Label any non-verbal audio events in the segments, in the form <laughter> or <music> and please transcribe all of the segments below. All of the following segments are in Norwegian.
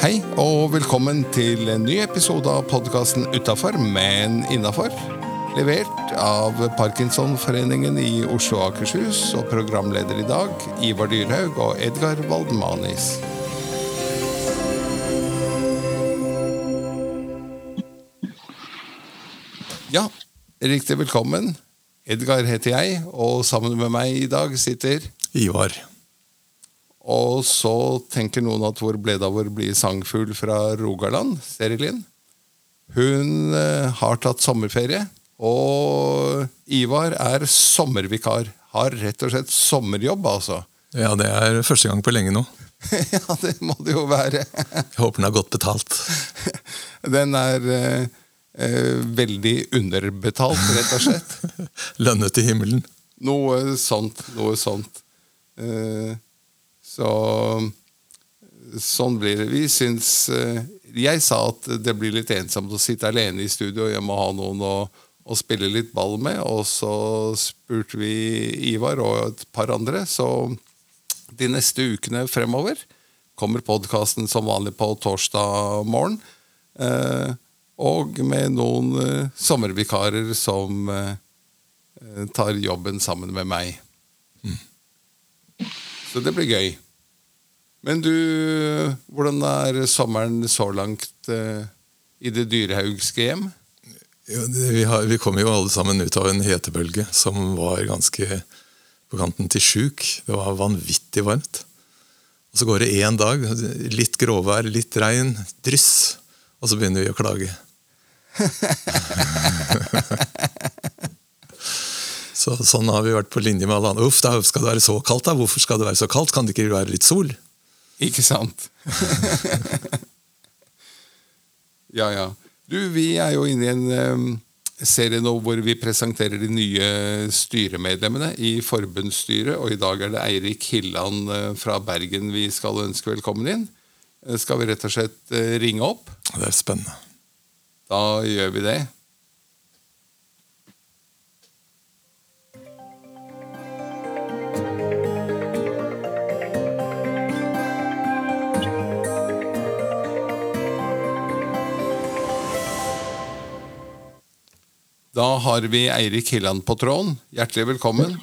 Hei og velkommen til en ny episode av podkasten Utafor, men innafor. Levert av Parkinsonforeningen i Oslo og Akershus og programleder i dag Ivar Dyrhaug og Edgar Waldmanis. Ja, riktig velkommen. Edgar heter jeg, og sammen med meg i dag sitter Ivar. Og så tenker noen at hvor ble det av vår blide sangfugl fra Rogaland, Serilin? Hun eh, har tatt sommerferie, og Ivar er sommervikar. Har rett og slett sommerjobb, altså. Ja, det er første gang på lenge nå. <laughs> ja, det må det jo være. Jeg håper den er godt betalt. <laughs> Den er eh, eh, veldig underbetalt, rett og slett. <laughs> Lønnet i himmelen. Noe sånt, noe sånt. Eh, så sånn blir det. Vi syns eh, Jeg sa at det blir litt ensomt å sitte alene i studio, og jeg må ha noen å, å spille litt ball med. Og så spurte vi Ivar og et par andre, så de neste ukene fremover kommer podkasten som vanlig på torsdag morgen. Eh, og med noen eh, sommervikarer som eh, tar jobben sammen med meg. Så det blir gøy. Men du, hvordan er sommeren så langt eh, i det dyrehaugske hjem? Jo, Vi, har, vi kom jo alle sammen ut av en hetebølge som var ganske på kanten til sjuk. Det var vanvittig varmt. Og Så går det én dag, litt gråvær, litt regn, dryss, og så begynner vi å klage. <laughs> så, sånn har vi vært på linje med alle andre. Uff, da skal det være så kaldt, da? Hvorfor skal det være så kaldt? Kan det ikke være litt sol? Ikke sant? <laughs> ja, ja. Du, vi er jo inne i en um, serie nå hvor vi presenterer de nye styremedlemmene i forbundsstyret, og i dag er det Eirik Hilland uh, fra Bergen vi skal ønske velkommen inn. Uh, Skal vi rett og slett uh, ringe opp? Det er spennende. Da gjør vi det. Da har vi Eirik Hilland på tråden. Hjertelig velkommen.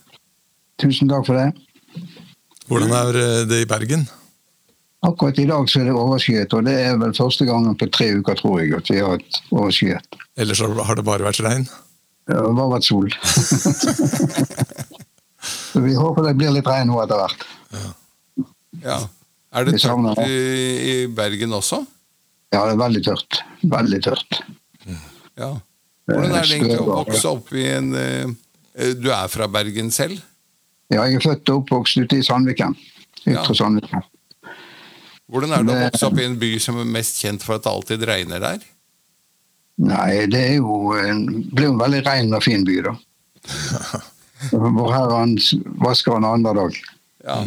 Tusen takk for det. Hvordan er eh, det i Bergen? Akkurat i dag så er det overskyet, og det er vel første gangen på tre uker, tror jeg, at vi har hatt overskyet. Ellers har det bare vært regn? Det har bare vært sol. så <laughs> vi håper det blir litt regn nå etter hvert. Ja. Er det tørt i, i Bergen også? Ja, det er veldig tørt. Veldig tørt. Ja. Hvordan er det egentlig å vokse opp i en eh, eh, Du er fra Bergen selv? Ja, jeg er født og oppvokst ute i Sandviken. Ytre Ja. Sandviken. Hvordan er det å vokse opp i en by som er mest kjent for at det alltid regner der? Nei, det er jo en, blir en veldig ren og fin by, da. <laughs> Vår Herre vasker han annen dag. Ja.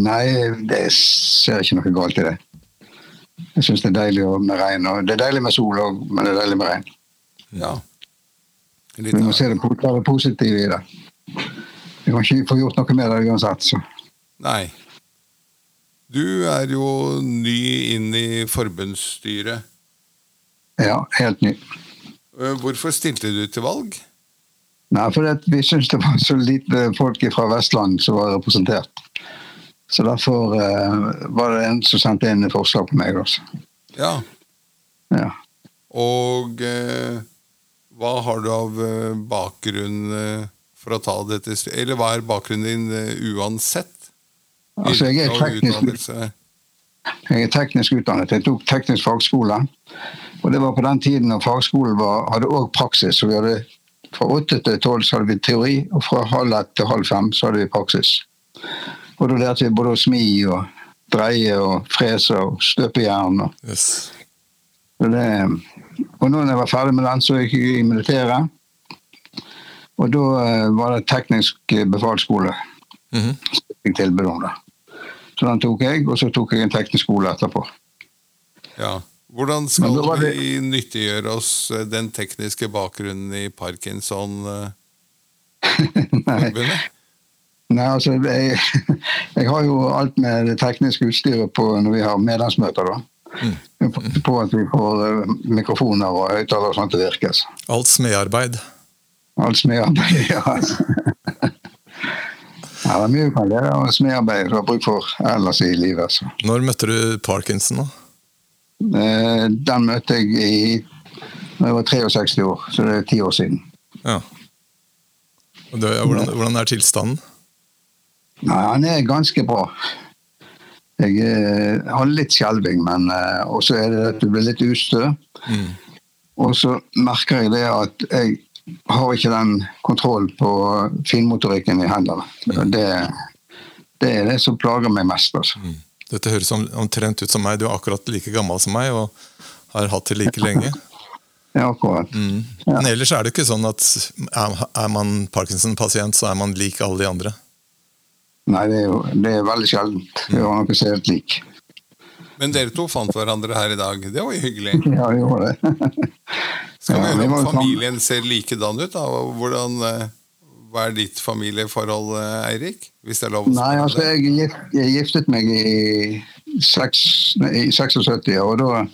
Nei, det ser ikke noe galt i det. Jeg syns det er deilig med regn. og Det er deilig med sol òg, men det er deilig med regn. Ja. Litt Vi må se det, det positive i det. Vi kan ikke få gjort noe med det uansett. Så. Nei. Du er jo ny inn i forbundsstyret. Ja, helt ny. Eh, Hvorfor stilte du til valg? Nei, for Vi syns det var så lite folk fra Vestland som var representert. Så derfor eh, var det en som sendte inn et forslag på meg. Også. Ja. Ja. Og eh, hva har du av eh, bakgrunn eh, for å ta dette? Eller hva er bakgrunnen din eh, uansett? Altså, jeg er teknisk. Jeg er teknisk utdannet. Jeg tok teknisk fagskole. Og det var på den tiden når fagskolen var, hadde òg praksis. Så vi hadde, fra åtte til tolv hadde vi teori, og fra halv ett til halv fem så hadde vi praksis. Og da lærte vi både å smi og dreie og frese og støpe jern. Yes. det, og når jeg var ferdig med den, så gikk jeg i militæret. Og da eh, var det teknisk eh, befalsskole Mm fikk tilbud om det. Så den tok jeg, og så tok jeg en teknisk skole etterpå. Ja. Hvordan skal det- vi nyttiggjøre oss eh, den tekniske bakgrunnen i Parkinson-forbundet? <laughs> Nei. Nei, altså, jeg, <laughs> jeg, har jo alt med det tekniske utstyret på når vi har medlemsmøter. da. Mm. På at vi får uh, mikrofoner og høyttalere og sånt til å virke. Alt smedarbeid? Alt smedarbeid, <laughs> ja. ja. Det er mye kan lære av smedarbeid du har bruk for ellers i livet. Så. Når møtte du Parkinson? da? Uh, den møtte jeg i da jeg var 63 år, så det er ti år siden. Ja. Det, hvordan, hvordan er tilstanden? Nei, Han er ganske bra. Jeg eh, har litt skjelving, men Og også er det at du blir litt ustø. Mm. Og så merker jeg det at jeg har ikke den kontrollen på finmotorikken i hendene. Mm. Det, det, er det som plager meg mest. altså. Mm. Dette høres omtrent ut som meg. Du er akkurat like gammel som meg og har hatt det like lenge. <laughs> Ja, akkurat. Mm. Men ellers er det ikke sånn at er man Parkinson-pasient, så er man lik alle de andre? Nei, det er, jo, det er veldig sjeldent. Vi har noe som helt lik. Men dere to fant hverandre her i dag. Det var jo hyggelig. <laughs> Ja, vi gjorde det. Skal vi høre om familien ser likedan ut? da? Hvordan, eh, hva er ditt familieforhold, eh, Eirik? Hvis det er lov å Nei, altså, jeg, jeg giftet meg i, 6, i 76, og da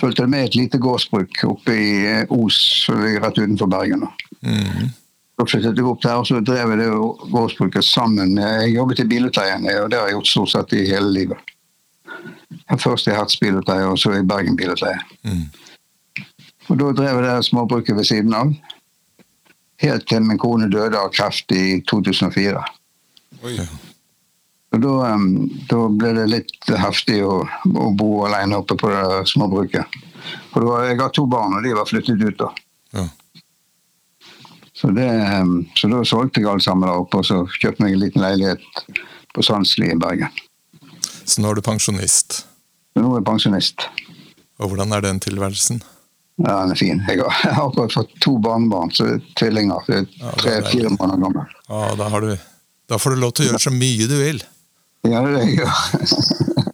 fulgte det med et lite gårdsbruk oppe i Os, rett utenfor Bergen. Mm. Jeg opp der, og så drev jeg det gårdsbruket sammen. Jeg jobbet i bilutleien, og det har jeg gjort stort sett i hele livet. Først i Hertz bilutleie, og så i Bergen bilutleie. Mm. Og da drev jeg det småbruket ved siden av. Helt til min kone døde av kreft i 2004. Oi. Og da, da, ble det litt heftig å, å, bo alene oppe på det småbruket. For da, jeg har to barn, og de var flyttet ut da. Så, det, så, da solgte jeg alt sammen der oppe, og så kjøpte jeg en liten leilighet på Sandsli i Bergen. Så nå er du pensjonist? Nå er jeg pensjonist. Og hvordan er den tilværelsen? Ja, Den er fin. Jeg har, akkurat fått to barnebarn, så tvillinger. Tre-fire måneder gamle. Ja, da, du, da, får du lov til å gjøre så mye du vil. Ja, det er det jeg gjør.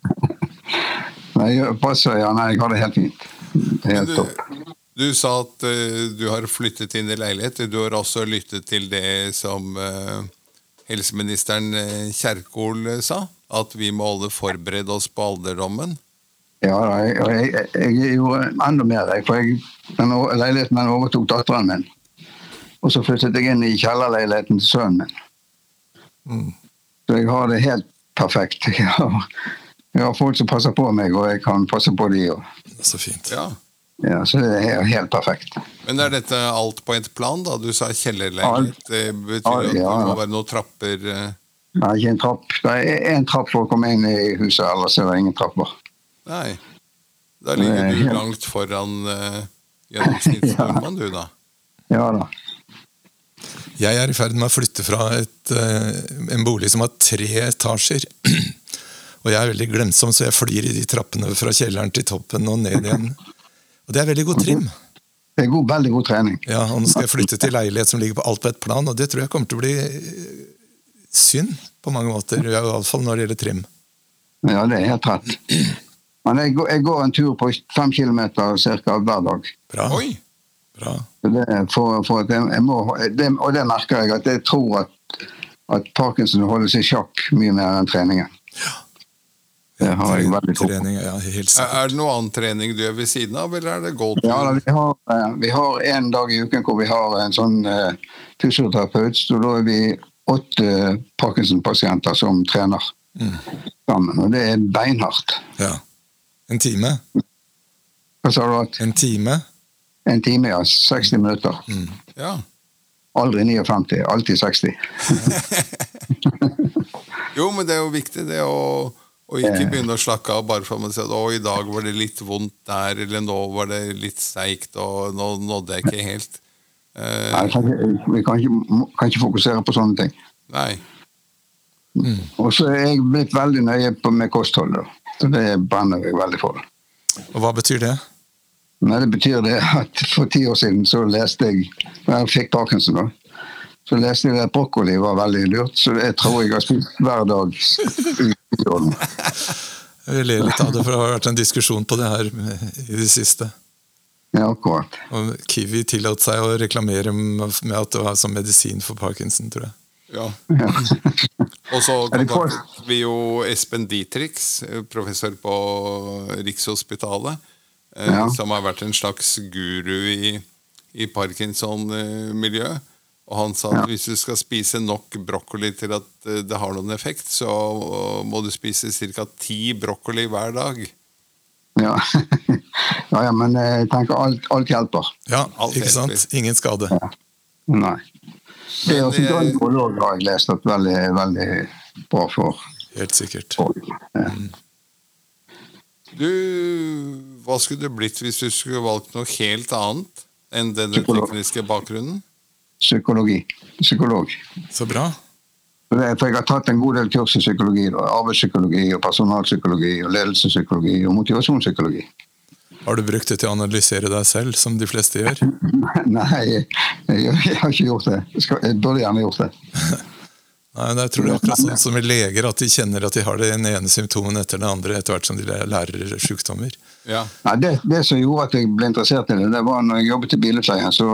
<laughs> Nei, jeg, passer, ja, nei, jeg har det helt fint. Helt topp. Du sa at uh, du har flyttet inn i leilighet. Du har også lyttet til det som uh, helseministeren uh, Kjerkol sa? At vi må alle forberede oss på alderdommen? Ja, jeg, jeg, jeg gjorde enda mer. For jeg, den leiligheten den overtok datteren min. Og så flyttet jeg inn i kjellerleiligheten til sønnen min. Mm. Så jeg har det helt perfekt. <laughs> Jeg har, jeg har, folk som passer på meg, og jeg kan passe på de òg. Så fint. Ja. Ja, så det er helt perfekt. Men er dette alt på et plan, da? Du sa kjellerleilighet. Det betyr at det må være noen trapper? Eh? Nei, ikke en trapp. Det er én trapp for å komme inn i huset, ellers er det ingen trapper. Nei. Da ligger du langt foran uh, gjennomsnittsnordmann, <laughs> du, da. Ja da. Jeg er i ferd med å flytte fra et, uh, en bolig som har tre etasjer. <clears throat> og jeg er veldig glemsom, så jeg flyr i de trappene fra kjelleren til toppen og ned igjen. <laughs> Og det er veldig god trim. Det er god, veldig god trening. Ja, og Nå skal jeg flytte til leilighet som ligger på alt på ett plan, og det tror jeg kommer til å bli synd på mange måter. Iallfall når det gjelder trim. Ja, det er helt rett. Men jeg går, jeg går en tur på fem kilometer ca. hver dag. Bra. Oi. Bra. Det, for, for jeg må, det, og det merker jeg, at jeg tror at, at Parkinson holder seg i sjakk mye mer enn treningen. Ja. Det har jeg veldig tro på. Ja, er det noe annen trening du gjør ved siden av, eller er det gåtur? Ja, vi har, eh, vi har en dag i uken hvor vi har en sånn uh, fysioterapeut. Så da er vi åtte Parkinson-pasienter som trener mm. sammen. Og det er beinhardt. Ja. En time? Hva sa du? at? En time? En time, ja. 60 minutter. Mm. Ja. Aldri 59, alltid 60. <laughs> jo, men det er jo viktig, det å og ikke begynne å slakke av bare for å si at å, i dag var det litt vondt der, eller nå var det litt seigt, og nå nådde jeg ikke helt. Uh, Nei, kan ikke, vi kan ikke, kan ikke, fokusere på sånne ting. Nei. Mm. Og så er jeg blitt veldig nøye på med kostholdet. Så det brenner jeg veldig for. Og Hva betyr det? Nei, Det betyr det at for ti år siden så leste jeg Jeg fikk Parkinson, da. Så leste jeg at brokkoli var veldig lurt, så jeg tror jeg har spist hver dag. <laughs> Jeg ler litt av det, for det har vært en diskusjon på det her i det siste. Ja, akkurat. Og Kiwi tillot seg å reklamere med at det var som medisin for parkinson, tror jeg. Ja. Ja. <laughs> Og så kontaktet vi jo Espen Dietrich, eh, professor på Rikshospitalet, eh, Ja. som har vært en slags guru i, i Parkinson-miljø. Og han sa at Ja. hvis du skal spise nok brokkoli til at eh, det har noen effekt, så eh, må du spise ca. ti brokkoli hver dag. Ja. <laughs> ja, ja, men jeg tenker alt, alt hjelper. Ja, Alt ikke sant? Ingen skade. Nei. Det er også eh, jeg har jeg lest at veldig, veldig bra for. Helt sikkert. for ja. Du, hva skulle det blitt hvis du skulle valgt noe helt annet enn den tekniske bakgrunnen? Psykologi. Psykolog. Så bra. For jeg har tatt en god del kurs i psykologi. Arbeidspsykologi, og personalpsykologi, og ledelsespsykologi og motivasjonspsykologi. Har du brukt det til å analysere deg selv, som de fleste gjør? <laughs> Nei, jeg, jeg har ikke gjort det. Jeg, skal, jeg burde gjerne gjort det. <laughs> Nei, Jeg tror det er akkurat sånn som med leger, at de kjenner at de har det ene symptomet etter det andre etter hvert som de lærer sykdommer. Ja. Nei, det, det som gjorde at jeg ble interessert i det, det var når jeg jobbet i bilutleie, så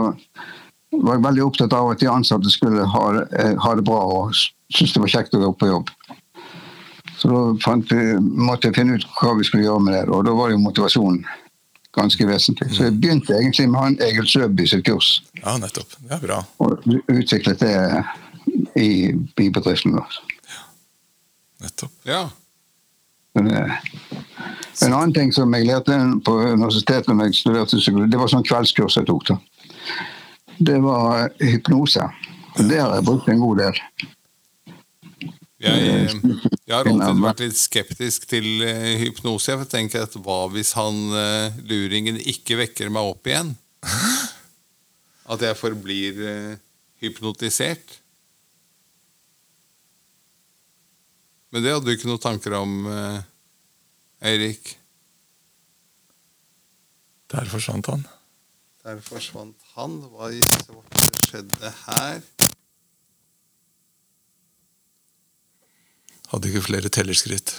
var jeg veldig opptatt av at de ansatte skulle ha, eh, ha det bra og synes det var kjekt å gå på jobb. Så da fant vi, måtte jeg finne ut hva vi skulle gjøre med det, og da var det jo motivasjonen ganske vesentlig. Så jeg begynte egentlig med han Egil Søby sitt kurs, Ja, nettopp. Det er bra. og utviklet det i, i bedriften vår. Nettopp. ja. Men, eh, En annen ting som jeg lærte på universitetet når jeg studerte psykologi, det var sånn kveldskurs jeg tok. da. Det var hypnose. Det har jeg brukt en god del. Jeg, jeg har alltid vært litt skeptisk til eh, hypnose. Jeg tenker at hva hvis han eh, luringen ikke vekker meg opp igjen? <laughs> At jeg forblir eh, hypnotisert? Men det hadde du ikke noen tanker om, eh, Eirik. Der forsvant han. Der forsvant han. Hva i svarte skjedde her? Hadde ikke flere tellerskritt.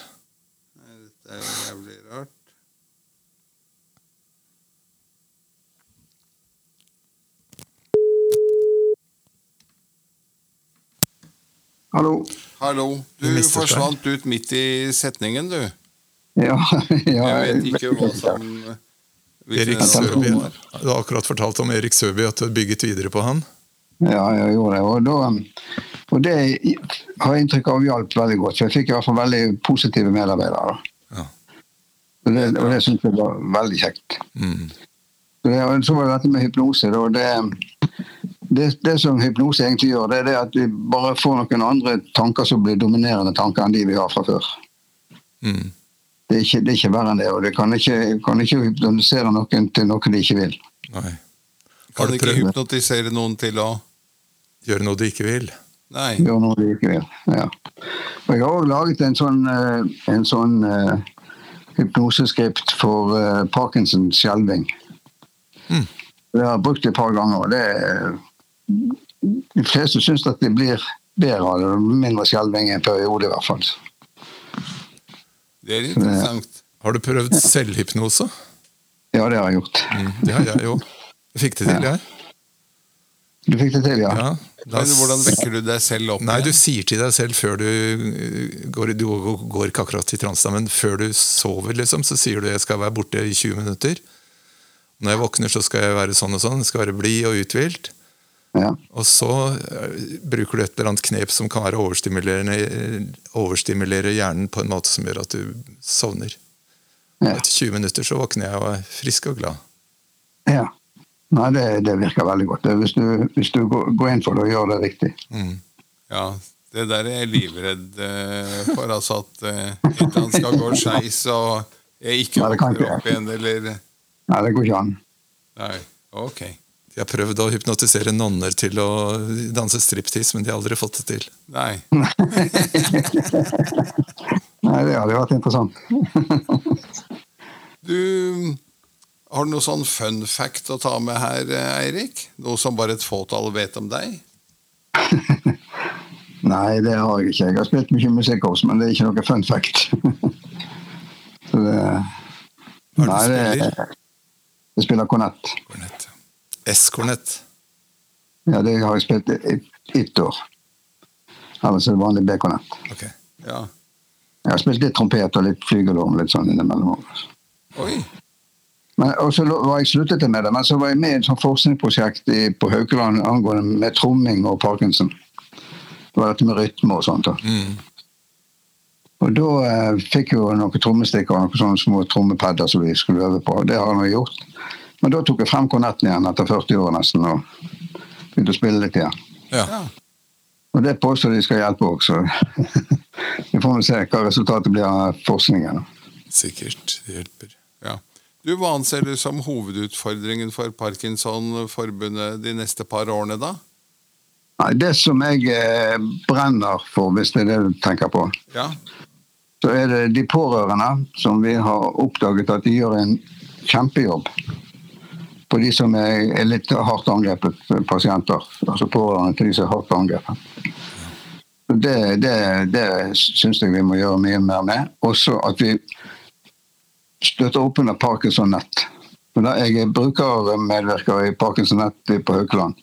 Nei, Dette er jo jævlig rart. Hallo? Hallo. Du forsvant ut midt i setningen, du. Ja, <laughs> ja Jeg vet ikke hva som Erik Søby. Du har akkurat fortalt om Erik Søby, at du har bygget videre på han. Ja, jeg gjorde det. Og, da, og det har jeg inntrykk av hjalp veldig godt. Så jeg fikk i hvert fall veldig positive medarbeidere. da. Ja. Og det, og det syns jeg var veldig kjekt. Mm. Så, det, og så var det dette med hypnose. Da. Det, det, det som hypnose egentlig gjør, det er det at vi bare får noen andre tanker som blir dominerende tanker enn de vi har fra før. Mm. Det er ikke, det er ikke verre enn det, og du kan ikke, kan ikke hypnotisere noen til noe de ikke vil. Nei. Kan du ikke hypnotisere noen til å gjøre noe de ikke vil? Nei. Gjøre noe de ikke vil. Ja. Og jeg har også laget en sånn, eh, en sånn uh, hypnoseskript for uh, Parkinsons skjelving. Mm. Det har jeg brukt et par ganger. og det er- De fleste syns at det blir bedre av det. Mindre skjelving i en periode, i hvert fall. Det er interessant. Har du prøvd selvhypnose? Ja, det har jeg gjort. Mm. Det har jeg òg. Jeg fikk det til, jeg. Du fikk det til, ja? Ja. Da Men hvordan vekker du deg selv opp Nei, du sier til deg selv før du uh, går Du går- går ikke akkurat i transe, men før du sover, liksom, så sier du jeg skal være borte i 20 minutter. Når jeg våkner, så skal jeg være sånn og sånn. Jeg skal være blid og uthvilt. Ja. Og så uh, bruker du et eller annet knep som kan være overstimulerende, overstimulere hjernen på en måte som gjør at du sovner. ja. Etter 20 minutter så våkner jeg og er frisk og glad. ja. Nei, det, det virker veldig godt. Det, Hvis du, hvis du går, inn for det og gjør det riktig. Mm. Ja, det der er jeg livredd eh, for. Altså at eh, et eller annet skal gå skeis, og jeg ikke våkner opp igjen, eller Nei, det går ikke an. Nei. Ok. De har prøvd å hypnotisere nonner til å danse striptease, men de har aldri fått det til. Nei. <laughs> Nei, det hadde vært interessant. Du Har du noe sånn fun fact å ta med her, Eirik? Noe som bare et fåtall vet om deg? <laughs> Nei, det har jeg ikke. Jeg har spilt mye musikk også, men det er ikke noe fun fact. <laughs> Så det, Hva er det du spiller? jeg spiller kornett. Kornett. S-kornett. Ja, det har jeg spilt i ett år. Ellers er det vanlig B-kornett. Ok. Ja. Jeg har spilt litt trompet og litt flygelorm litt sånn innimellom. Oi. Men, og så var jeg sluttet med det, men så var jeg med i et sånt forskningsprosjekt i, på Haukeland angående med tromming og parkinson. Det var dette med rytme og sånt. Da. Mm. Og da eh, fikk jeg jo noen trommestikker og noen sånne små trommepadder som vi skulle øve på. og Det har jeg nå gjort. Men da tok jeg frem kornetten igjen etter 40 år nesten og begynte å spille litt igjen. Ja. Ja. Og det påstår de skal hjelpe også. <laughs> vi får nå se hva resultatet blir av forskningen. Sikkert. Det hjelper. ja. Du, Hva anser du som hovedutfordringen for Parkinson-forbundet de neste par årene, da? Nei, Det som jeg eh, brenner for, hvis det er det du tenker på, Ja. så er det de pårørende som vi har oppdaget at de gjør en kjempejobb på de som er, litt hardt angrepet pasienter. Altså pårørende til de som er hardt angrepet. Det, det, det syns jeg vi må gjøre mye mer med. Også at vi støtter opp under Parkinson-nett. Jeg er brukermedvirker i Parkinson-nett på Haukeland.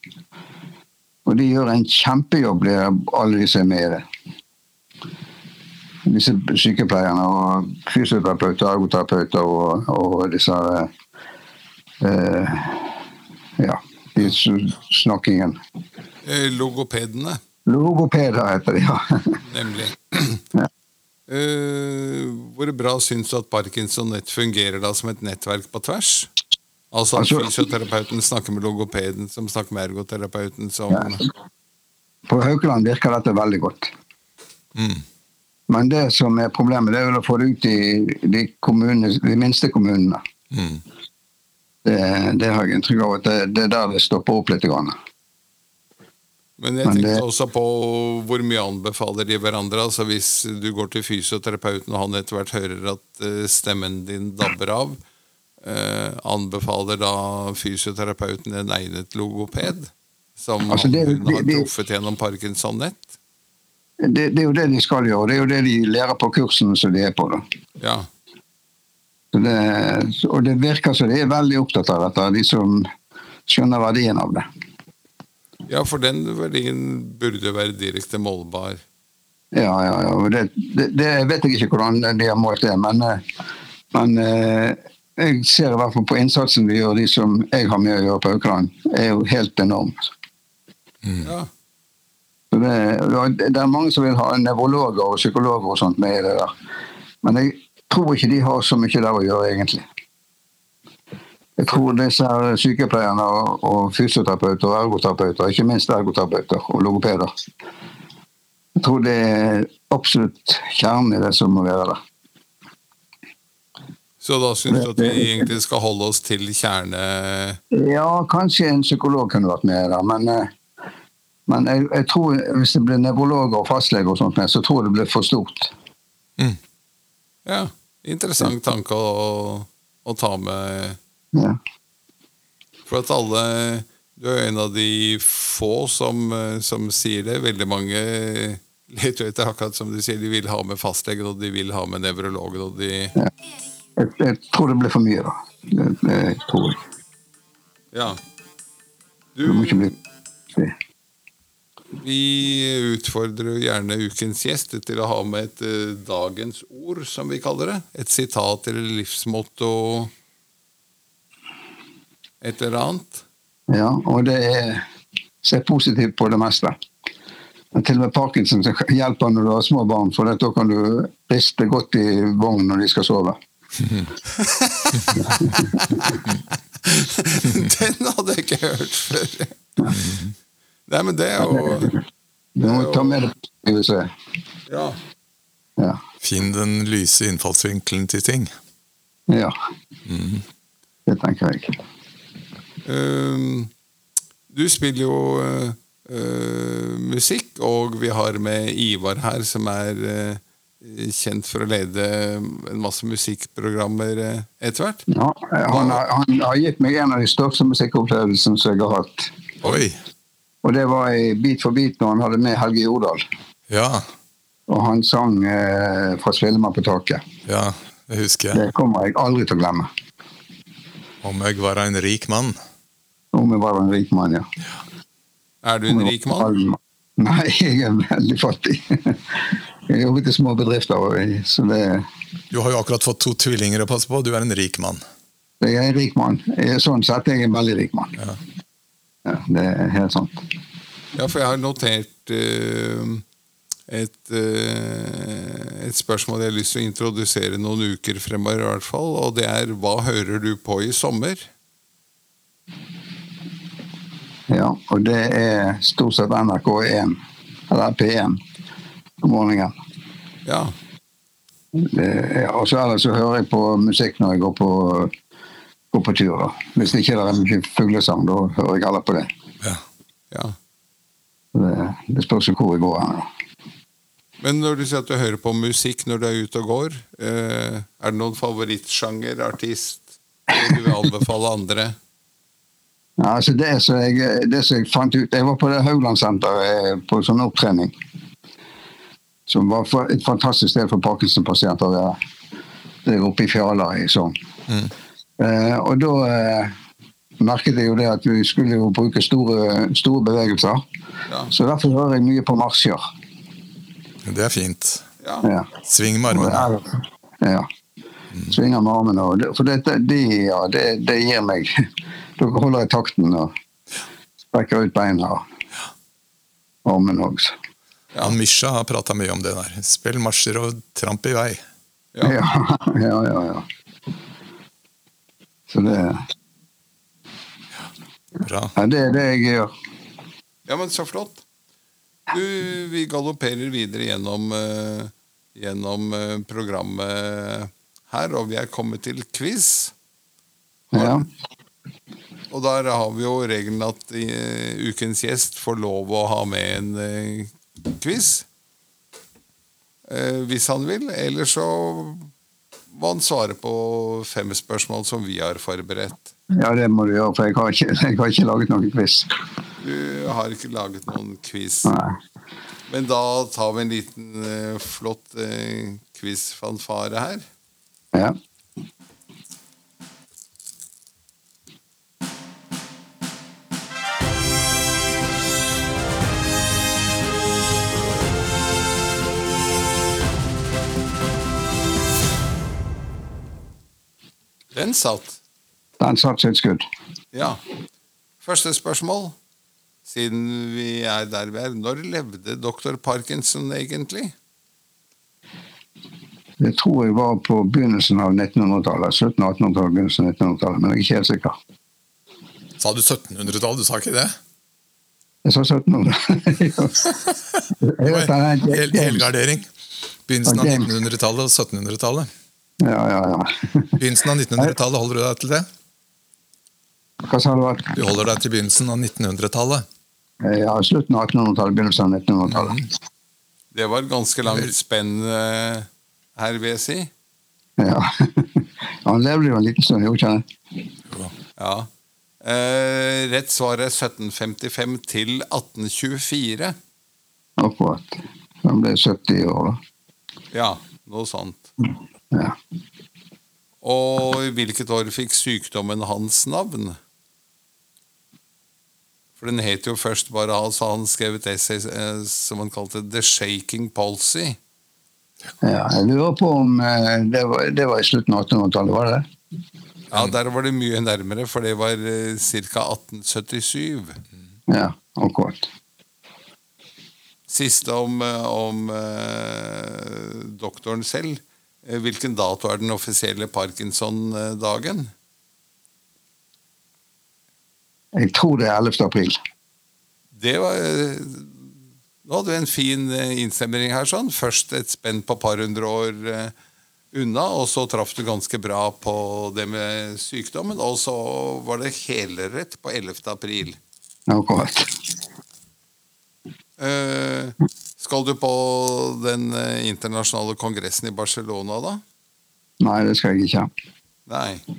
Og de gjør en kjempejobb, alle de som er med i det disse sykepleierne og fysioterapeuter, ergoterapeuter og, og disse Ja, i snakkingen. Eh, Logopedene, Logopeder heter de, ja. <laughs> nemlig. Ja. Uh, hvor bra syns du at Parkinson Nett fungerer da som et nettverk på tvers? Altså at Altså- fysioterapeuten snakker med logopeden, som snakker med ergoterapeuten, som Ja. På Haukeland virker dette veldig godt. Mm. Men det som er problemet, det er vel å få det ut i de, de minste kommunene. Mm. Det, det har jeg inntrykk av at det, det er der det stopper opp litt. Grann. Men jeg tenkte også på hvor mye anbefaler de hverandre. Altså Hvis du går til fysioterapeuten og han etter hvert hører at eh, stemmen din dabber av, eh, anbefaler da fysioterapeuten en egnet logoped? Som Altså, det- hun har truffet gjennom Parkinson-nett? Det, det er jo det de skal gjøre, det er jo det de lærer på kursen som de er på. da. Ja. Det, og det virker som de er veldig opptatt av dette, de som skjønner verdien av det. ja, for den verdien burde være direkte målbar. Ja, ja, ja. Det, det, det vet jeg ikke hvordan de har målt det, men, eh, men eh, jeg ser i hvert fall på innsatsen vi gjør, de som jeg har med å gjøre på Haukeland, er jo helt enorm. Ja. Det, det er mange som vil ha nevrologer og psykologer og sånt med i det der. Men jeg tror ikke de har så mye der å gjøre, egentlig. Jeg tror disse her sykepleierne og, og fysioterapeuter og ergoterapeuter, ikke minst ergoterapeuter og logopeder Jeg tror det er absolutt kjernen i det som må være der. Så da syns du at vi egentlig skal holde oss til kjerne... Ja, kanskje en psykolog kunne vært med der, men, eh, men jeg, jeg tror hvis det blir nevrologer og fastleger og sånt så tror jeg det blir for stort. Ja, interessant tanke å, å ta med. Ja. For at alle Du er en av de få som, som sier det. Veldig mange leter etter, akkurat som du sier, de vil ha med fastlegen, og de vil ha med nevrologen, og de Jeg, jeg tror det blir for mye, da. Det, det tror jeg. Ja. Du må ikke bli vi utfordrer gjerne ukens gjest til å ha med et eh, dagens ord, som vi kaller det. Et sitat eller livsmotto. Et eller annet. Ja, og det er Se positivt på det meste. Men til og med Parkinson hjelper når du har små barn, for da kan du riste godt i vognen når de skal sove. <laughs> Den hadde jeg ikke hørt før. <laughs> Nei, men det er jo Du må ta med det som er. Ja. Ja. Finn den lyse innfallsvinkelen til ting. ja. Det tenker jeg. Um, du spiller jo uh, uh, musikk, og vi har med Ivar her, som er uh, kjent for å lede en masse musikkprogrammer etter hvert. Ja, han, har, han har gitt meg en av de største musikkopplevelsene som jeg har hatt. Oi! Og det var i Bit for bit når han hadde med Helge Jordal. Ja, Og han sang eh, fra 'Svillemann på taket'. ja, det husker jeg. Det kommer jeg aldri til å glemme. Om jeg var en rik mann. Om jeg var en rik mann, ja. Er du en rik mann? Nei, <laughs> jeg er veldig fattig. Jeg jobber til små bedrifter, så det, Du har jo akkurat fått to tvillinger å passe på, du er en rik mann. jeg er en rik mann. Sånn sett jeg er en veldig rik mann. Ja. Ja, det er helt sant. Ja, for jeg har notert uh, et, uh, et spørsmål jeg har lyst til å introdusere noen uker fremover, i hvert fall. Og det er hva hører du på i sommer? Ja, og det er stort sett NRK1, eller P1, om morgenen. Ja. Og så ellers så hører jeg på musikk når jeg går på, går på tur. da. Hvis ikke det er mye fuglesang, da hører jeg heller på det. Ja. ja. Det, det spørs jo hvor jeg går hen. Men når du sier at du hører på musikk når du er ute og går, eh, er det noen favorittsjanger, artist, som du vil anbefale andre? <laughs> Ja, altså det, som jeg, det som jeg fant ut Jeg var på det Hauglandsenteret på sånn opptrening. Som var et fantastisk sted for Parkinson-pasienter der, være. Det er oppe i Fjaler i Sogn. Eh, og da eh, merket jeg jo det at vi skulle jo bruke store, store bevegelser. Ja. Så derfor hører jeg mye på marsjer. Det er fint. Ja. Ja. Sving med armene. ja. Svinger med armene. Og det, for dette, de, ja, det, det gir meg <laughs> Da holder jeg takten og strekker ut beina og armene også. Ja, Misha har prata mye om det der. Spill marsjer og tramp i vei. Ja. <laughs> Ja, ja, ja. Ja. Så det, Bra. ja, det er det jeg gjør. Ja, men så flott. Du, vi galopperer videre gjennom, uh, gjennom uh, programmet her, og vi er kommet til quiz. Ja. Og der har vi jo regelen at uh, ukens gjest får lov å ha med en quiz. Hvis han vil. Eller så må han svare på fem spørsmål som vi har forberedt. ja, det må du gjøre, for jeg har ikke, jeg har ikke laget noen quiz. Du har ikke laget noen quiz. Nei. Men da tar vi en liten eh, flott eh, quiz-fanfare her. Ja. Den satt. Den satt sitt skudd. Ja. Første spørsmål, siden vi er der vi er. Når levde doktor Parkinson egentlig? Det tror jeg var på begynnelsen av 1900-tallet. 1700-1800-tallet, begynnelsen av 1900-tallet, men jeg er ikke helt sikker. Sa du 1700-tallet? Du sa ikke det? Jeg sa 1700. <laughs> jeg det er Hel James. helgardering. Begynnelsen av 1900-tallet og 1700-tallet. Ja, ja, ja. Begynnelsen av 1900-tallet, holder du deg til det? Hva sa du? Du holder deg til begynnelsen av 1900-tallet. Ja, slutten av 1800-tallet, begynnelsen av 1900-tallet. Det var et ganske langt spenn eh, her, vil jeg si. Ja. <laughs> Han levde jo en liten stund, gjorde han ikke det? Ja. Eh, rett svar er 1755 til 1824. Akkurat. Han ble 70 år, da. Ja, noe sånt. Ja. Og i hvilket år fikk sykdommen hans navn? For den het jo først bare altså Han skrev et essay eh, som han kalte The Shaking Policy'. ja. Jeg lurer på om eh, det var, det var i slutten av 1800-tallet, var det det? Ja, Der var det mye nærmere, for det var eh, ca. 1877. Ja, akkurat. Siste om, om doktoren selv. Eh, Hvilken dato er den offisielle Parkinson-dagen? Jeg tror det er 11. april. Det var eh, Nå hadde vi en fin eh, innstemning her. sånn. Først et spenn på par hundre år unna, og så traff du ganske bra på det med sykdommen. Og så var det helrett på 11. april. Akkurat. Eh, skal du på den eh, internasjonale kongressen i Barcelona, da? Nei, det skal jeg ikke. Nei.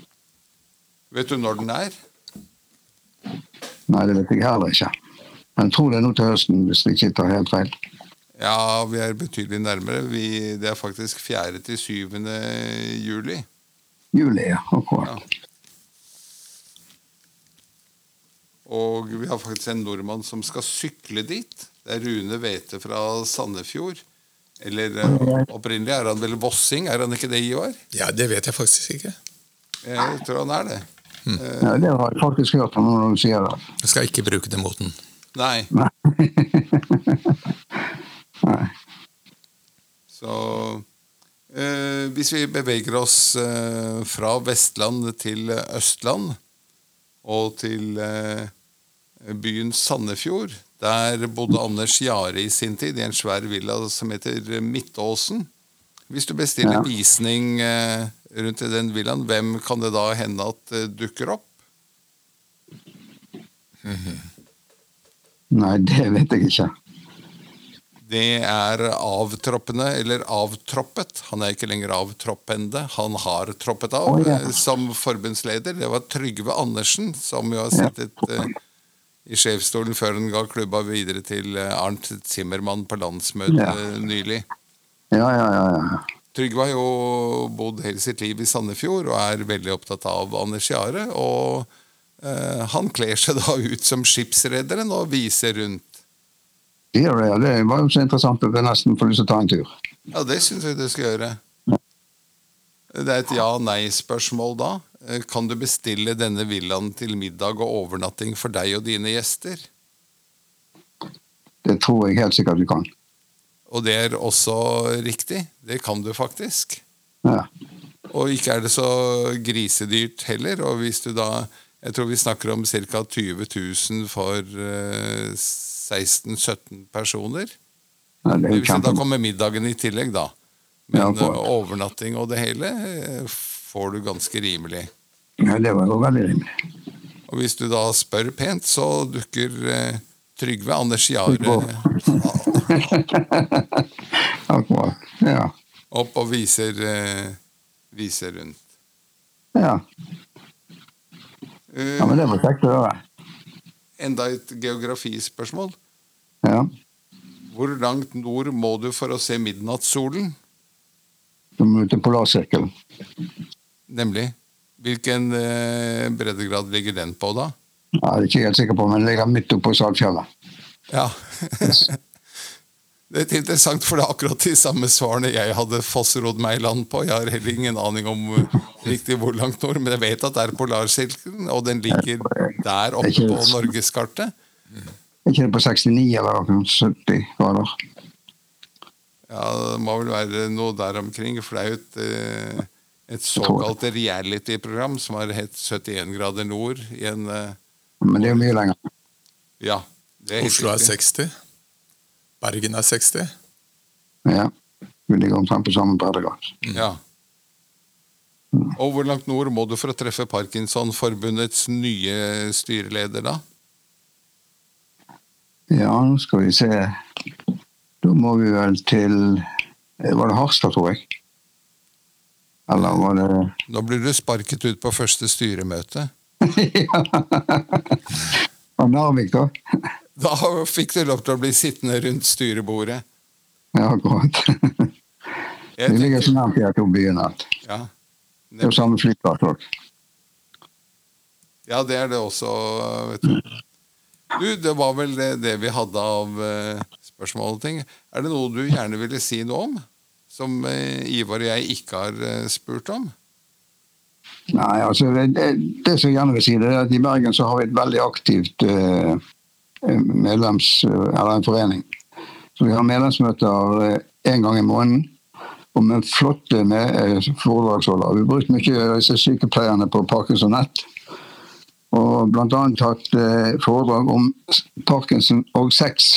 Vet du når den er? Nei, det vet jeg heller ikke. Men jeg tror det er nå til høsten, hvis jeg ikke tar helt feil. Ja, vi er betydelig nærmere. Vi, det er faktisk 4. til 7. juli. Juli, ja. Akkurat. Og vi har faktisk en nordmann som skal sykle dit. Det er Rune Wæthe fra Sandefjord. Eller eh, opprinnelig er han vel vossing, er han ikke det, Ivar? Ja, Det vet jeg faktisk ikke. Jeg tror han er det. Ja, det har jeg faktisk hørt om når du sier det. Jeg skal ikke bruke det mot den. Nei. <laughs> Nei. Så eh, hvis vi beveger oss eh, fra Vestland til Østland og til eh, byen Sandefjord, der bodde Anders Jahre i sin tid i en svær villa som heter Midtåsen. Hvis du bestiller Ja. visning eh, rundt i den villaen, hvem kan det da hende at eh, dukker opp? Nei, det vet jeg ikke. Det er avtroppende, eller avtroppet. Han er ikke lenger avtroppende, han har troppet av oh, ja. eh, som forbundsleder. Det var Trygve Andersen, som jo har sittet eh, i sjefsstolen før han ga klubba videre til eh, Arnt Zimmermann på landsmøtet Ja. nylig. Ja, ja, ja. ja. Trygve har jo bodd hele sitt liv i Sandefjord og er veldig opptatt av Anders Jahre. Og eh, han kler seg da ut som skipsrederen og viser rundt. Ja. Det var jo så interessant at jeg nesten får lyst til å ta en tur. Ja, det syns jeg du skal gjøre. Det er et ja-nei-spørsmål da. Eh, Kan du bestille denne villaen til middag og overnatting for deg og dine gjester? Det tror jeg helt sikkert du kan. Og det er også riktig. Det kan du faktisk. Ja. Og ikke er det så grisedyrt heller. Og hvis du da Jeg tror vi snakker om ca. 20 000 for eh, 16-17 personer. ja det Hvis det da kommer middagen i tillegg, da. Men Ja, eh, overnatting og det hele eh, får du ganske rimelig. Ja, det var jo veldig rimelig. Og hvis du da spør pent, så dukker eh, Trygve Anders Jahre. <laughs> Ja. opp og viser, eh, viser rundt. ja. Eh, Ja, men det var kjekt å høre. enda et geografispørsmål. Ja. Hvor langt nord må du for å se midnattssolen? Du må til Polarsirkelen. Nemlig. Hvilken eh, breddegrad ligger den på, da? Ja, det er ikke helt sikker på, men det ligger midt oppe på Saltfjellet. Ja. <laughs> Det er litt interessant, for det er akkurat de samme svarene jeg hadde fossrodd meg i land på. Jeg har heller ingen aning om uh, riktig hvor langt nord, men jeg vet at det er Polarsirkelen, og den ligger der oppe på norgeskartet. Er ikke det på 69 eller noe, 70 grader? Ja, det må vel være noe der omkring, for det er jo et, eh, et såkalt reality-program som har hett 71 grader nord i en eh, Men det er jo mye lenger. Ja. Det er Oslo er 60. Bergen er 60. Ja. Vi ligger omtrent på samme breddegrad. Ja. Og hvor langt nord må du for å treffe Parkinsonforbundets nye styreleder, da? Ja, nå skal vi se. Da må vi vel til eh, Var det Harstad, tror jeg? Eller var det Nå blir du sparket ut på første styremøte. <laughs> Ja. Og Narvik, da? Da fikk du lov til å bli sittende rundt styrebordet. Ja, akkurat. <laughs> Vi ligger så nær de to byene. at ja, Det er jo samme flyplass òg. ja, det er det også, vet du. Du, det var vel det, det vi hadde av uh, spørsmål og ting. Er det noe du gjerne ville si noe om? Som eh, Ivar og jeg ikke har eh, spurt om? Nei, altså det, det, det som jeg gjerne vil si, det er at i Bergen så har vi et veldig aktivt eh, medlems... Eller en forening. Så vi har medlemsmøter én gang i måneden. Og med flotte med, foredragsholdere. Vi har brukt mye disse sykepleierne på Parkinson Nett. Og bl.a. hatt foredrag om parkinson og sex.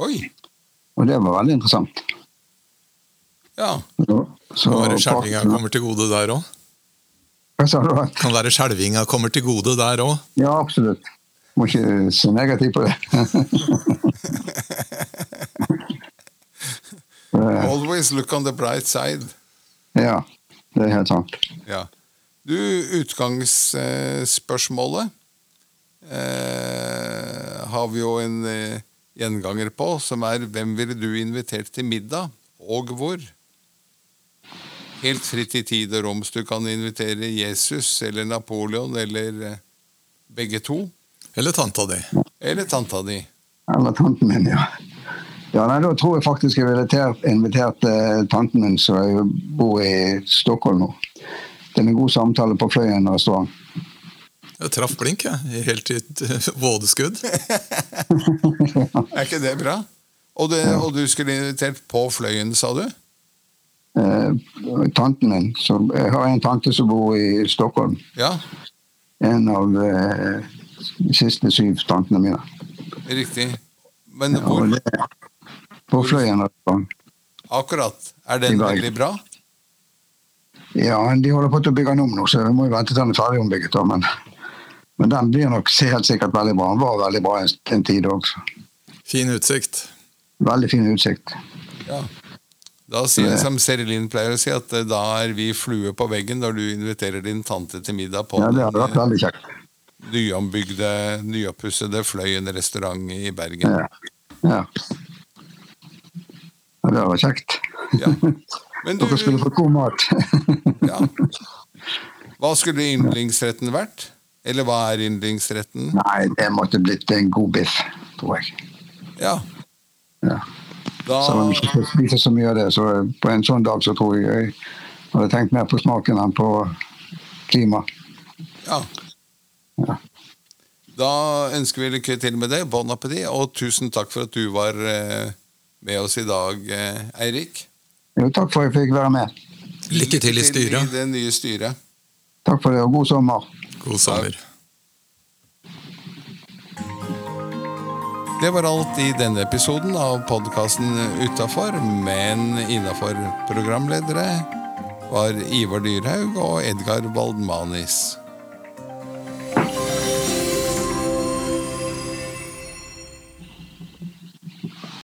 Oi! Og det var veldig interessant. Ja. Så, Kan være skjelvinga kommer til gode der òg. Kan være skjelvinga kommer til gode der òg. Ja, absolutt. Må ikke se negativt på det. <laughs> Always look on the bright side. ja, det er helt sant. Ja. Du, utgangsspørsmålet eh, har vi jo en eh, gjenganger på, som er hvem ville du invitert til middag, og hvor? Helt fritt i tid og rom, så du kan invitere Jesus eller Napoleon eller eh, begge to. Eller tanta di. Eller tanta di. Eller tanten min, ja. Ja, nei, Da tror jeg faktisk jeg ville invitert, invitert eh, tanten min, som bor i Stockholm nå, til en god samtale på Fløyen restaurant. Jeg traff blink, jeg. Helt i et eh, vådeskudd. <laughs> Er ikke det bra? Og, det, og du skulle invitert på Fløyen, sa du? Eh, tanten min, som, Jeg har en tante som bor i Stockholm. Ja, En av eh, de siste syv tantene mine. riktig. Men hvor det, på Fløyen akkurat? Er den veldig bra? Ja, de holder på til å bygge den om nå, så vi må jo vente til den er ferdig ombygget. Men, men den blir nok helt sikkert veldig bra. Den var veldig bra en, en tid også. Fin utsikt. Veldig fin utsikt. Ja. Da sier jeg som Serilin pleier å si, at eh, da er vi flue på veggen når du inviterer din tante til middag på Ja, Det hadde vært den veldig kjekt. eh, nyombygde, nyoppussede Fløyen restaurant i Bergen. Ja. ja. ja det hadde vært kjekt. Ja. Men du, Dere skulle fått god mat. <laughs> ja. Hva skulle yndlingsretten vært? Eller hva er yndlingsretten? Nei, det måtte blitt en god biff, tror jeg. Ja, Ja. Da om jeg ikke spiser så mye av det, så på en sånn dag så tror jeg jeg hadde tenkt mer på smaken enn på klima. Ja. Ja. Da ønsker vi lykke til med det. Bon appétit, og tusen takk for at du var eh, med oss i dag, eh, Eirik. Jo, takk for at jeg fikk være med. Lykke til i styret. Lykke til I det nye styret. Takk for det, og god sommer. God sommer. Det var alt i denne episoden av podkasten Utafor, men innafor programledere var Ivar Dyrhaug og Edgar Waldmanis.